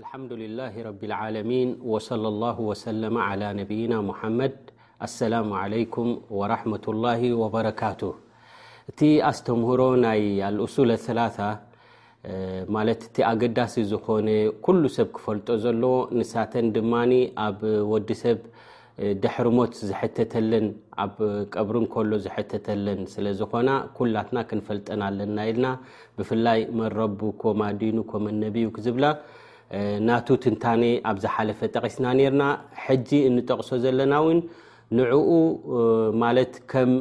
ኣልሓምዱሊላሂ ረቢል ዓለሚን ወሰለላሁ ወሰለመ ዓላ ነቢይና ሙሓመድ ኣሰላሙ ዓለይኩም ወራሕመቱላሂ ወበረካቱ እቲ ኣስተምህሮ ናይ ኣልእሱለ ሰላሳ ማለት እቲ ኣገዳሲ ዝኾነ ኩሉ ሰብ ክፈልጦ ዘለዎ ንሳተን ድማ ኣብ ወዲ ሰብ ድሕሪ ሞት ዝሕተተለን ኣብ ቀብሪ እንከሎ ዝሕተተለን ስለ ዝኾና ኩላትና ክንፈልጠን ኣለና ኢልና ብፍላይ መረቡ ኮማዲኑ ኮመነብዩ ክዝብላ ናቱ ትንታነ ኣብ ዝሓለፈ ጠቂስና ነርና ሕጂ እንጠቕሶ ዘለና እውን ንዕኡ ማለት ከም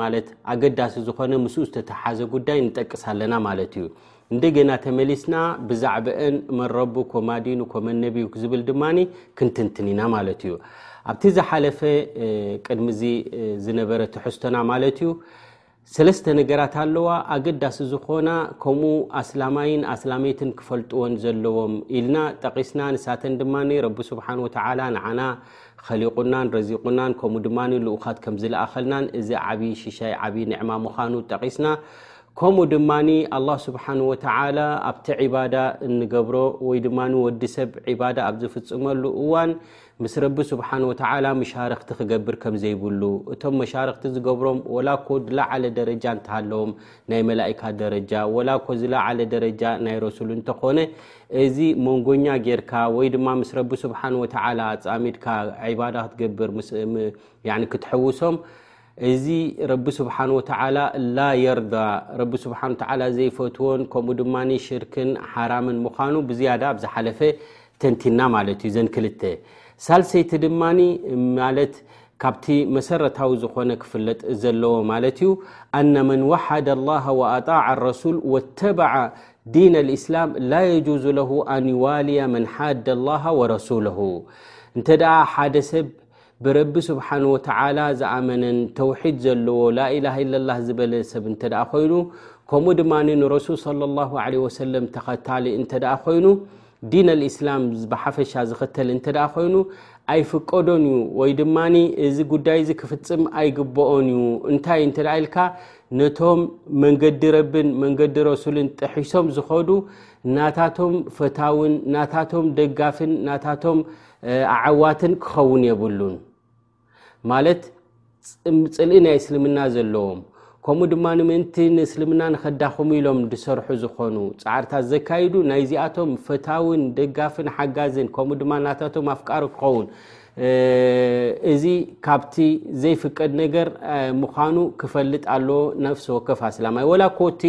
ማለት ኣገዳሲ ዝኾነ ምስኡ ዝተተሓዘ ጉዳይ ንጠቅስ ኣለና ማለት እዩ እንደገና ተመሊስና ብዛዕበእን መን ረቡ ኮማ ዲኑ ኮመን ነቢዩክ ዝብል ድማ ክንትንትን ኢና ማለት እዩ ኣብቲ ዝሓለፈ ቅድሚዚ ዝነበረ ትሕዝቶና ማለት እዩ ሰለስተ ነገራት ኣለዋ ኣገዳሲ ዝኾና ከምኡ ኣስላማይን ኣስላመይትን ክፈልጥዎን ዘለዎም ኢልና ጠቂስና ንሳተን ድማ ረቢ ስብሓን ወተላ ንዓና ኸሊቁናን ረዚቁናን ከምኡ ድማ ልኡኻት ከም ዝለኣኸልናን እዚ ዓብዪ ሽሻይ ዓብዪ ንዕማ ምዃኑ ጠቂስና ከምኡ ድማ ኣላህ ስብሓን ወተዓላ ኣብቲ ዒባዳ እንገብሮ ወይ ድማ ወዲ ሰብ ዒባዳ ኣብ ዝፍፅመሉ እዋን ምስ ረቢ ስብሓን ወተዓላ መሻርክቲ ክገብር ከም ዘይብሉ እቶም መሻርክቲ ዝገብሮም ወላ እኮ ዝለዓለ ደረጃ እንተሃለዎም ናይ መላእካ ደረጃ ወላ እኮ ዝለዓለ ደረጃ ናይ ረሱል እንተኾነ እዚ መንጎኛ ጌርካ ወይ ድማ ምስ ረቢ ስብሓን ወተዓላ ኣፃሚድካ ዒባዳ ክትገብር ክትሕውሶም እዚ ረቢ ስብሓን ወተዓላ ላ የርዳ ረቢ ስብሓን ወተዓላ ዘይፈትዎን ከምኡ ድማ ሽርክን ሓራምን ምዃኑ ብዝያዳ ኣብ ዝሓለፈ ተንቲና ማለት እዩ ዘን ክልተ ሳልሰይቲ ድማ ማለት ካብቲ መሰረታዊ ዝኾነ ክፍለጥ ዘለዎ ማለት እዩ ኣነ መን ዋሓደ ላሃ ወኣጣዕ ረሱል ወተበዓ ዲን ልእስላም ላ የጁዙ ለሁ ኣንዋልያ መን ሓደ ላሃ ወረሱለሁ እንተ ሓደ ሰብ ብረቢ ስብሓን ወተላ ዝኣመነን ተውሒድ ዘለዎ ላኢላሃ ለላ ዝበለ ሰብ እንተ ኮይኑ ከምኡ ድማ ንረሱል ለ ላ ለ ወሰለም ተኸታሊ እንተ ኮይኑ ዲን ኣልእስላም ብሓፈሻ ዝኽተል እንተ ኮይኑ ኣይፍቀዶን እዩ ወይ ድማ እዚ ጉዳይ እዚ ክፍፅም ኣይግብኦን እዩ እንታይ እንተ ኢልካ ነቶም መንገዲ ረብን መንገዲ ረሱልን ጥሒሶም ዝኸዱ ናታቶም ፈታውን ናታቶም ደጋፍን ናታቶም ኣዓዋትን ክኸውን የብሉን ማለት ፅልኢ ናይ እስልምና ዘለዎም ከምኡ ድማ ንምእንቲ ንእስልምና ንከዳኹሙ ኢሎም ዝሰርሑ ዝኾኑ ፃዕርታት ዘካይዱ ናይዚኣቶም ፈታውን ደጋፍን ሓጋዝን ከምኡ ድማ ናታቶም ኣፍቃሪ ክኸውን እዚ ካብቲ ዘይፍቀድ ነገር ምዃኑ ክፈልጥ ኣለዎ ነፍሲ ወከፍ ኣስላማይ ወላ ኮቲ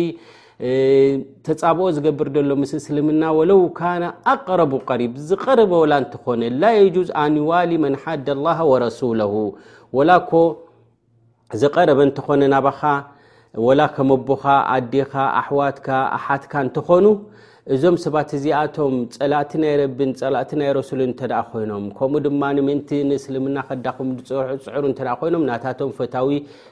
ተፃብኦ ዝገብር ዘሎ ምስ እስልምና ወለው ካነ ኣቅረቡ ቀሪብ ዝቀረበ ወላ እንትኾነ ላ የጁዝ ኣንዋሊ መን ሓደ ላ ወረሱለሁ ወላ እኮ ዝቀረበ እንተኾነ ናባኻ ወላ ከመቦኻ ኣዴኻ ኣሕዋትካ ኣሓትካ እንትኾኑ እዞም ሰባት እዚኣቶም ፀላእቲ ናይ ረብን ፀላእቲ ናይ ረሱል እተ ኮይኖም ከምኡ ድማ ምእንቲ ንእስልምና ከዳኹም ዝፅርፅዕሩ እተ ኮይኖም ናታቶም ፈታዊ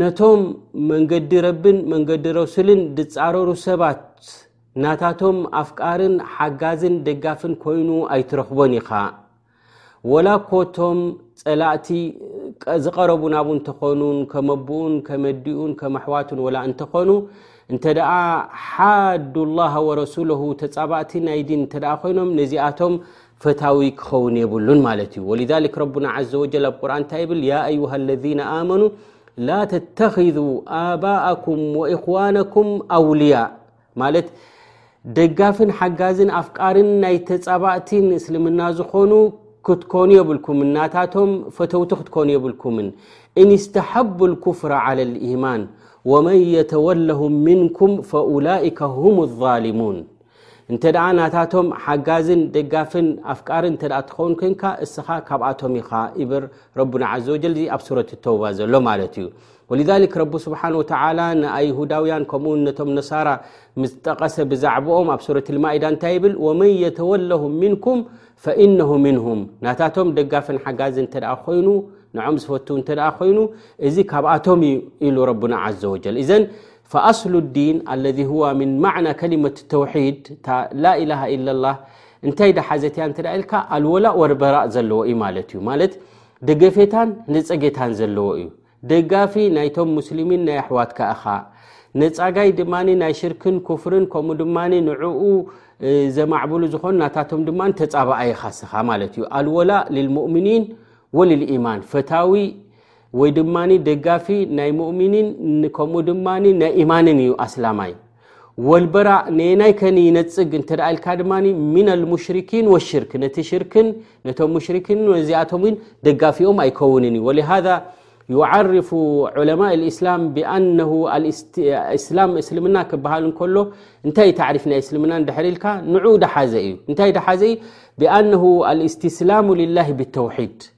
ነቶም መንገዲ ረብን መንገዲ ረሱልን ዝፃረሩ ሰባት ናታቶም ኣፍቃርን ሓጋዝን ደጋፍን ኮይኑ ኣይትረኽቦን ኢኻ ወላ ኮቶም ፀላእቲ ዝቐረቡ ናብ እንተኾኑን ከመብኡን ከመዲኡን ከመሕዋትን ወላ እንተኾኑ እንተ ደኣ ሓዱ ላሃ ወረሱለሁ ተፃባእቲ ናይ ዲን እተ ኮይኖም ነዚኣቶም ፈታዊ ክኸውን የብሉን ማለት እዩ ወ ረና ዘ ወ ኣብ ቁርን እንታይ ብል ያ ዩሃ ለذ ኣመኑ ላ ተተኪذ ኣባኩም ወእክዋነኩም ኣውልያ ማለት ደጋፍን ሓጋዝን ኣፍቃርን ናይ ተፃባእቲን እስልምና ዝኾኑ ክትኮኑ የብልኩምን ናታቶም ፈተውቲ ክትኮኑ የብልኩምን እን ስተሓቡ ኩፍራ ዓለ ልኢማን ወመን የተወለሁ ምንኩም ፈላይከ ሁም ظሊሙን እንተ ናታቶም ሓጋዝን ደጋፍን ኣፍቃርን እተ ትኸውን ኮንካ እስኻ ካብኣቶም ኢኻ ይብር ረቡና ዘ ወጀል እዚ ኣብ ሱረት ተውባ ዘሎ ማለት እዩ ወልዛሊክ ረቢ ስብሓን ወተላ ንኣይሁዳውያን ከምኡውን ነቶም ነሳራ ምስ ጠቐሰ ብዛዕባኦም ኣብ ሱረት ልማኢዳ እንታይ ይብል ወመን የተወለሁም ምንኩም ፈኢነሁ ምንሁም ናታቶም ደጋፍን ሓጋዝ እንተ ኮይኑ ንዖም ዝፈት እንተ ኮይኑ እዚ ካብኣቶም ኢሉ ረቡና ዘ ወጀል እዘን ፈኣስሉ ዲን ኣለዚ ሁዋ ምን ማዕና ከሊመት ተውሒድ እታ ላኢላሃ ኢላላህ እንታይ ዳሓዘት እያ እንተ ኢልካ ኣልወላእ ወርበራእ ዘለዎ እዩ ማለት እዩ ማለት ደገፌታን ንፀጌታን ዘለዎ እዩ ደጋፊ ናይቶም ሙስሊሚን ናይ ኣሕዋትካ እኻ ነፃጋይ ድማ ናይ ሽርክን ኩፍርን ከምኡ ድማ ንዕኡ ዘማዕብሉ ዝኾኑ ናታቶም ድማ ተፃባኣይ ኻስኻ ማለት እዩ ኣልወላ ልልሙእምኒን ወልልኢማን ፈታዊ ወይ ድማ ደጋፊ ናይ ሙእሚኒን ከምኡ ድማ ናይ ኢማንን እዩ ኣስላማይ ወልበራ ነየናይ ከን ይነፅግ እንተ ኢልካ ድማ ሚና ልሙሽርኪን ወሽርክ ነቲ ሽርክን ነቶም ሙሽርኪን ነዚኣቶም ን ደጋፊኦም ኣይከውንን እዩ ወሃذ ዩዓርፉ ዑለማ እስላም ብኣነ እስላም እስልምና ክበሃል እንከሎ እንታይ ታዕሪፍ ናይ እስልምና ድሕር ኢልካ ንዑ ደሓዘ እዩ እንታይ ደሓዘ እዩ ብኣነሁ ኣልእስትስላሙ ልላሂ ብተውሒድ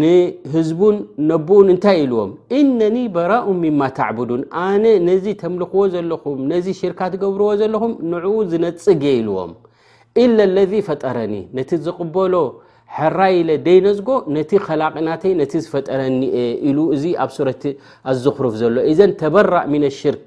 ንህዝቡን ነቦኡን እንታይ ኢልዎም እነኒ በራኡ ምማ ተዕቡዱን ኣነ ነዚ ተምልኽዎ ዘለኹም ነዚ ሽርካ ትገብርዎ ዘለኹም ንዕኡ ዝነፅግ እየ ኢልዎም ኢለ ለذ ፈጠረኒ ነቲ ዝቕበሎ ሕራይ ኢለ ደይነዝጎ ነቲ ከላቕናተይ ነቲ ዝፈጠረኒ እየ ኢሉ እዚ ኣብ ሱረት ኣዝኽሩፍ ዘሎ እዘን ተበራእ ምነ ሽርክ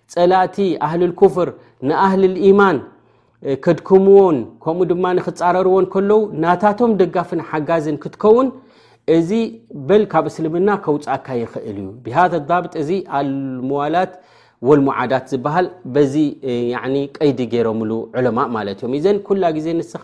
ፀላእቲ ኣህል ኩፍር ንኣህል ኢማን ከድክምዎን ከምኡ ድማ ክፃረርዎን ከለዉ ናታቶም ደጋፍን ሓጋዝን ክትከውን እዚ በል ካብ እስልምና ከውፃእካ ይኽእል እዩ ብሃ ዳብጥ እዚ ኣልሙዋላት ወልሙዓዳት ዝበሃል በዚ ቀይዲ ገይሮምሉ ዕለማ ማለት እዮም ዘን ኩላ ግዜ ንስኻ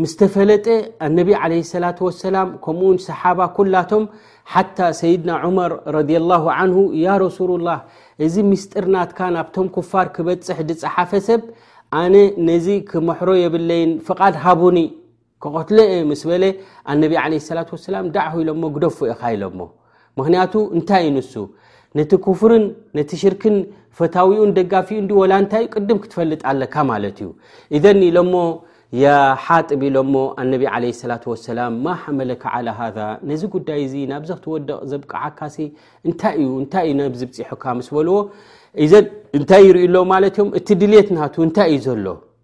ምስ ተፈለጠ ኣነቢ ዓለ ሰላት ወሰላም ከምኡውን ሰሓባ ኩላቶም ሓታ ሰይድና ዑመር ረድ ላሁ ዓንሁ ያ ረሱሉ ላህ እዚ ምስጢር ናትካ ናብቶም ኩፋር ክበፅሕ ዝፀሓፈ ሰብ ኣነ ነዚ ክመሕሮ የብለይን ፍቓድ ሃቡኒ ክቐትለ የ ምስ በለ ኣነቢ ዓለ ሰላት ወሰላም ዳዕሁ ኢሎሞ ግደፎ ኢኻ ኢሎሞ ምክንያቱ እንታይ እዩ ንሱ ነቲ ኩፍርን ነቲ ሽርክን ፈታዊኡን ደጋፊኡ ን ወላ እንታይ ዩ ቅድም ክትፈልጥ ኣለካ ማለት እዩ እዘኒ ኢሎሞ ሓጥብ ኢሎሞ ኣነቢ ለ ሰላ ሰላም ማ ሓመለካ ዓላ ሃ ነዚ ጉዳይ እዚ ናብዚ ክትወደቕ ዘብቅዓካሲ እንታይ እዩ እንታይ እዩ ነብዚ ብፅሑካ ምስ በልዎ እዘ እንታይ ይርእሎ ማለት እዮም እቲ ድሌት ናቱ እንታይ እዩ ዘሎ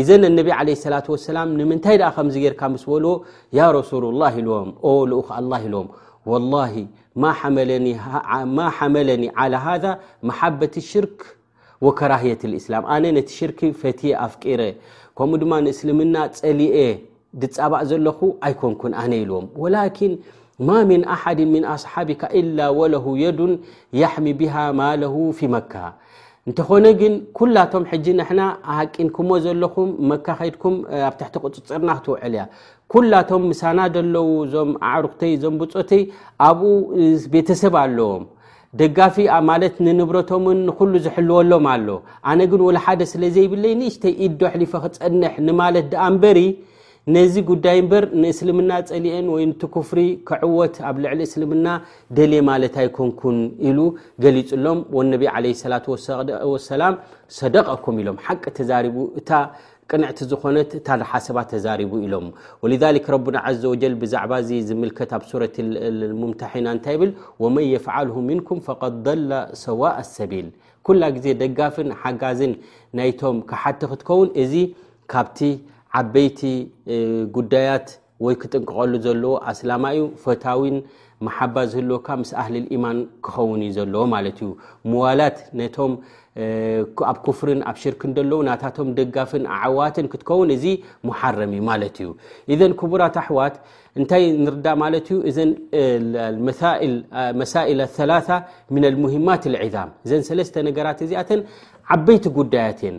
ኢዘን እነቢ ዓለ ሰላት ወሰላም ንምንታይ ደኣ ከምዚ ጌርካ ምስ በልዎ ያ ረሱሉ ላ ኢልዎም ኦ ልኡክ ኣላ ኢልዎም ወላሂ ማ ሓመለኒ ዓላ ሃዛ መሓበት ሽርክ ወከራህየት ልእስላም ኣነ ነቲ ሽርክ ፈትየ ኣፍቂረ ከምኡ ድማ ንእስልምና ጸሊኤ ድፃባእ ዘለኹ ኣይኮንኩን ኣነ ኢልዎም ወላኪን ማ ምን ኣሓድ ምን ኣስሓቢካ ኢላ ወለሁ የዱን ያሕሚ ብሃ ማለሁ ፊ መካ እንተኾነ ግን ኩላቶም ሕጂ ንሕና ሃቂንኩሞ ዘለኹም መካ ከድኩም ኣብ ትሕቲ ቅፅፅርና ክትውዕል እያ ኩላቶም ምሳና ዘለዉ እዞም ኣዕሩክተይ እዞም ብፆተይ ኣብኡ ቤተሰብ ኣለዎም ደጋፊ ማለት ንንብረቶምን ንኩሉ ዝሕልወሎም ኣሎ ኣነ ግን ወላ ሓደ ስለ ዘይብለይ ንእሽተይ ኢድ ዶ ኣሕሊፈ ክፀንሕ ንማለት ድኣ እምበሪ ነዚ ጉዳይ እምበር ንእስልምና ፀሊኤን ወይ ንቲ ኩፍሪ ክዕወት ኣብ ልዕሊ እስልምና ደልየ ማለት ኣይኮንኩን ኢሉ ገሊፁሎም ወነቢ ዓለ ሰላት ወሰላም ሰደቀኩም ኢሎም ሓቂ ተዛሪቡ እታ ቅንዕቲ ዝኾነት እታ ሓሰባ ተዛሪቡ ኢሎም ወልذ ረና ዘ ወጀል ብዛዕባ እዚ ዝምልከት ኣብ ሱረት ሙምታሒና እንታይ ብል ወመን የፍዓልሁ ምንኩም ፈቐ ضላ ሰዋء ሰቢል ኩላ ግዜ ደጋፍን ሓጋዝን ናይቶም ካሓቲ ክትከውን እዚ ካብቲ ዓበይቲ ጉዳያት ወይ ክጥንቀቀሉ ዘለዎ ኣስላማይ ዩ ፈታዊን መሓባ ዝህልወካ ምስ ኣህሊ ኢማን ክኸውን እዩ ዘለዎ ማለት እዩ ምዋላት ነቶም ኣብ ኩፍርን ኣብ ሽርክን ዘለዉ ናታቶም ደጋፍን ኣዓዋትን ክትከውን እዚ መሓረም እዩ ማለት እዩ እዘን ክቡራት ኣሕዋት እንታይ ንርዳ ማለት እዩ እዘን መሳኢል ሰላ ምን ልሙሂማት ልዕዛም እዘን ሰለስተ ነገራት እዚኣተን ዓበይቲ ጉዳያት እየን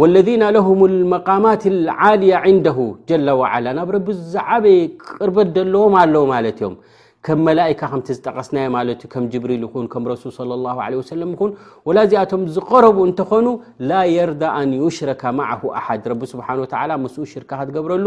ወለذና ለሁም መቃማት ዓልያ ዕንደሁ ጀላ ዋዓላ ናብ ረቢ ዝዓበየ ቅርበት ዘለዎም ኣለዉ ማለት እዮም ከም መላእካ ከምቲ ዝጠቀስናዮ ማለት እዩ ከም ጅብሪል ይኹን ከም ረሱል صለ ላ ለ ወሰለም ይኹን ወላ እዚኣቶም ዝቀረቡ እንተኾኑ ላ የርዳ ኣን ዩሽረካ ማዓሁ ኣሓድ ረቢ ስብሓን ወተላ ምስኡ ሽርካ ክትገብረሉ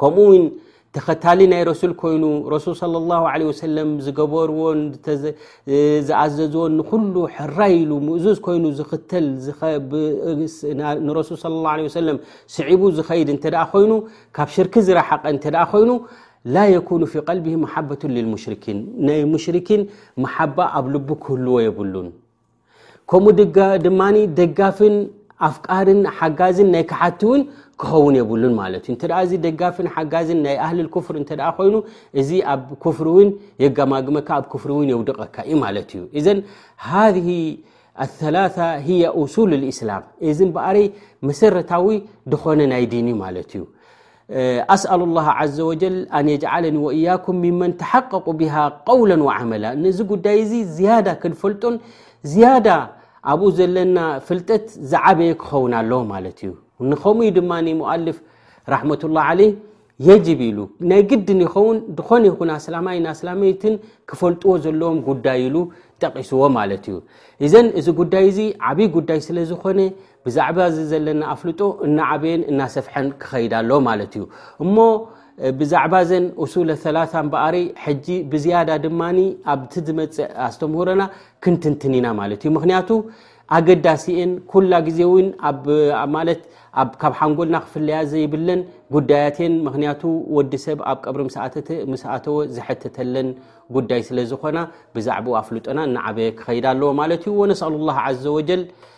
ከምኡ ውን ተኸታሊ ናይ ረሱል ኮይኑ ረሱል صለ ላه ለ ወሰለም ዝገበርዎን ዝኣዘዝዎን ንኩሉ ሕራይ ኢሉ ምእዙዝ ኮይኑ ዝኽተል ንረሱል ለ ላه ለ ሰለም ስዒቡ ዝኸይድ እንተ ኮይኑ ካብ ሽርኪ ዝረሓቐ እንተ ኮይኑ ላ የኩኑ ፊ ቀልቢሂ መሓበቱ ልልሙሽርኪን ናይ ሙሽርኪን መሓባ ኣብ ልቡ ክህልዎ የብሉን ከምኡ ድማ ደጋፍን ኣፍቃርን ሓጋዝን ናይ ክሓቲ ውን ክኸውን የብሉን ማለት እዩ እተኣ እዚ ደጋፍን ሓጋዝን ናይ ኣህሊ ክፍር እተ ኮይኑ እዚ ኣብ ክፍሪ እውን የጋማግመካ ኣብ ክፍሪ እውን የውድቀካ እዩ ማለት እዩ እዘ ሃذ ኣላ ሂየ ሱል እስላም እዚ በኣረይ መሰረታዊ ድኾነ ናይ ዲን እዩ ማለት እዩ ኣስኣሉ ላሃ ዓዘ ወጀል ኣን የጅዓለኒ ወእያኩም ምመን ተሓቀቁ ብሃ ቀውለን ወዓመላ ነዚ ጉዳይ እዚ ዝያዳ ክንፈልጦን ዝያዳ ኣብኡ ዘለና ፍልጠት ዝዓበየ ክኸውን ኣለ ማለት እዩ ንከምኡ ድማ ሞኣልፍ ራሕመቱላ ዓለ የጅብ ኢሉ ናይ ግድን ይኸውን ዝኾነ ይኹን ኣስላማይ ንኣስላመይትን ክፈልጥዎ ዘለዎም ጉዳይ ኢሉ ጠቂስዎ ማለት እዩ እዘን እዚ ጉዳይ እዚ ዓብይ ጉዳይ ስለ ዝኾነ ብዛዕባ እዚ ዘለና ኣፍልጦ እናዓበየን እናሰፍሐን ክኸይድ ኣሎ ማለት እዩ እሞ ብዛዕባ ዘን ሱለ ላ በኣሪ ሕጂ ብዝያዳ ድማ ኣብቲ ዝመፅእ ኣስተምህሮና ክንትንትን ኢና ማለት እዩ ምክንያቱ ኣገዳሲኤን ኩላ ግዜ ውን ማለት ካብ ሓንጎልና ክፍለያ ዘይብለን ጉዳያት ን ምክንያቱ ወዲ ሰብ ኣብ ቀብሪ ምስኣተወ ዝሐተተለን ጉዳይ ስለዝኮና ብዛዕባ ኣፍልጦና እናዓበየ ክኸይድ ኣለዎ ማለት እዩ ወነስኣሉ ላ ዘ ወጀል